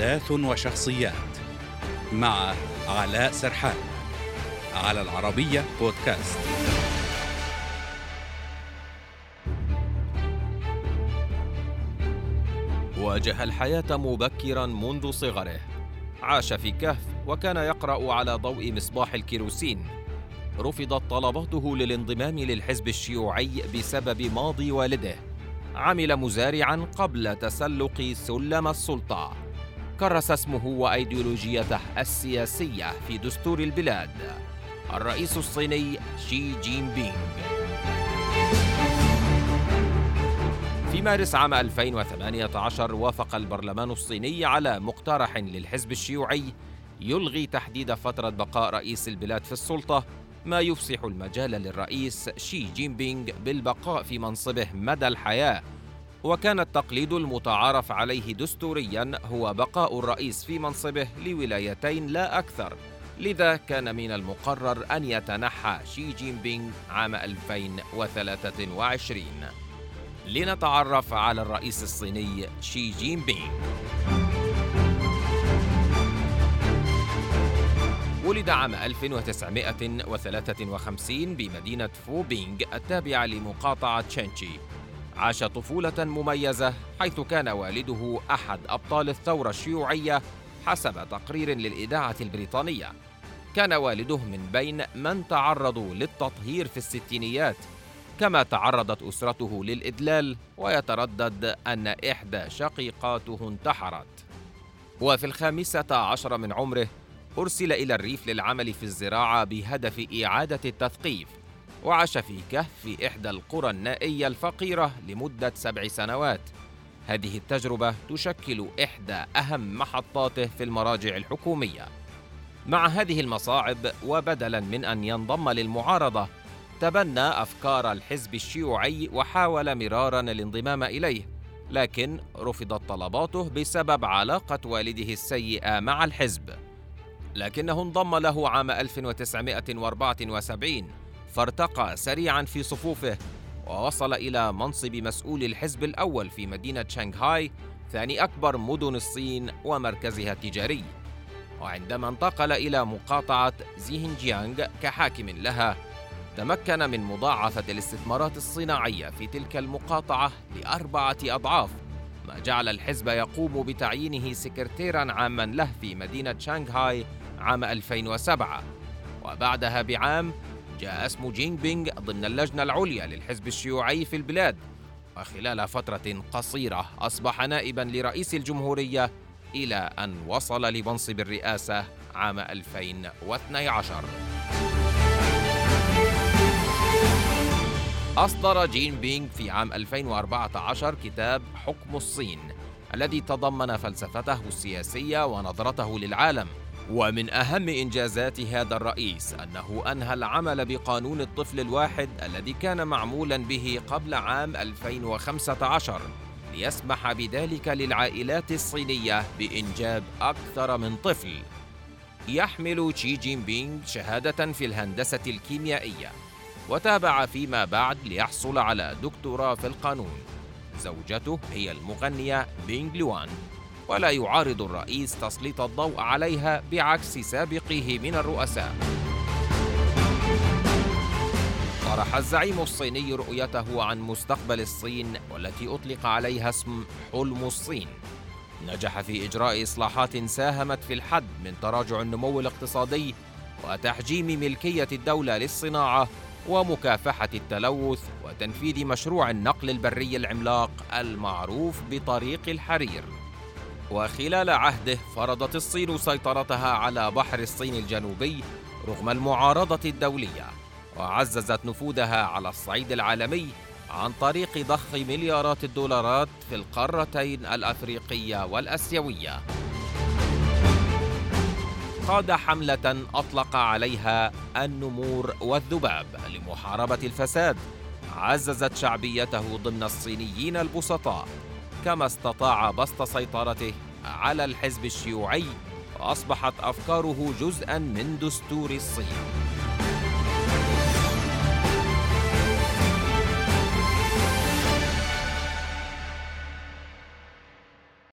أحداث وشخصيات مع علاء سرحان على العربية بودكاست. واجه الحياة مبكرا منذ صغره. عاش في كهف وكان يقرأ على ضوء مصباح الكيروسين. رفضت طلباته للانضمام للحزب الشيوعي بسبب ماضي والده. عمل مزارعا قبل تسلق سلم السلطة. كرس اسمه وأيديولوجيته السياسية في دستور البلاد. الرئيس الصيني شي جين بينغ في مارس عام 2018 وافق البرلمان الصيني على مقترح للحزب الشيوعي يلغي تحديد فترة بقاء رئيس البلاد في السلطة ما يفسح المجال للرئيس شي جين بينغ بالبقاء في منصبه مدى الحياة. وكان التقليد المتعارف عليه دستوريا هو بقاء الرئيس في منصبه لولايتين لا أكثر. لذا كان من المقرر أن يتنحى شي جين بينغ عام 2023 لنتعرف على الرئيس الصيني شي جين بينغ ولد عام 1953 بمدينة فوبينغ التابعة لمقاطعة تشينشي عاش طفولة مميزة حيث كان والده أحد أبطال الثورة الشيوعية حسب تقرير للإذاعة البريطانية. كان والده من بين من تعرضوا للتطهير في الستينيات كما تعرضت أسرته للإدلال ويتردد أن إحدى شقيقاته انتحرت. وفي الخامسة عشر من عمره أرسل إلى الريف للعمل في الزراعة بهدف إعادة التثقيف. وعاش في كهف في إحدى القرى النائية الفقيرة لمدة سبع سنوات. هذه التجربة تشكل إحدى أهم محطاته في المراجع الحكومية. مع هذه المصاعب وبدلا من أن ينضم للمعارضة تبنى أفكار الحزب الشيوعي وحاول مرارا الانضمام إليه لكن رفضت طلباته بسبب علاقة والده السيئة مع الحزب. لكنه انضم له عام 1974 فارتقى سريعا في صفوفه ووصل إلى منصب مسؤول الحزب الأول في مدينة شنغهاي ثاني أكبر مدن الصين ومركزها التجاري. وعندما انتقل إلى مقاطعة زيهنجيانغ كحاكم لها تمكن من مضاعفة الاستثمارات الصناعية في تلك المقاطعة لأربعة أضعاف ما جعل الحزب يقوم بتعيينه سكرتيرا عاما له في مدينة شانغهاي عام 2007 وبعدها بعام جاء اسم جينغ بينغ ضمن اللجنة العليا للحزب الشيوعي في البلاد. وخلال فترة قصيرة أصبح نائبا لرئيس الجمهورية إلى أن وصل لمنصب الرئاسة عام 2012 أصدر جين بينغ في عام 2014 كتاب حكم الصين الذي تضمن فلسفته السياسية ونظرته للعالم. ومن أهم إنجازات هذا الرئيس أنه أنهى العمل بقانون الطفل الواحد الذي كان معمولا به قبل عام 2015 ليسمح بذلك للعائلات الصينية بإنجاب أكثر من طفل. يحمل شي جين بينغ شهادة في الهندسة الكيميائية وتابع فيما بعد ليحصل على دكتوراه في القانون. زوجته هي المغنية بينغ لوان ولا يعارض الرئيس تسليط الضوء عليها بعكس سابقيه من الرؤساء. طرح الزعيم الصيني رؤيته عن مستقبل الصين والتي أطلق عليها اسم حلم الصين. نجح في إجراء إصلاحات ساهمت في الحد من تراجع النمو الاقتصادي وتحجيم ملكية الدولة للصناعة ومكافحة التلوث وتنفيذ مشروع النقل البري العملاق المعروف بطريق الحرير. وخلال عهده فرضت الصين سيطرتها على بحر الصين الجنوبي رغم المعارضة الدولية وعززت نفوذها على الصعيد العالمي عن طريق ضخ مليارات الدولارات في القارتين الأفريقية والأسيوية. قاد حملة أطلق عليها النمور والذباب لمحاربة الفساد عززت شعبيته ضمن الصينيين البسطاء. كما استطاع بسط سيطرته على الحزب الشيوعي وأصبحت أفكاره جزءا من دستور الصين.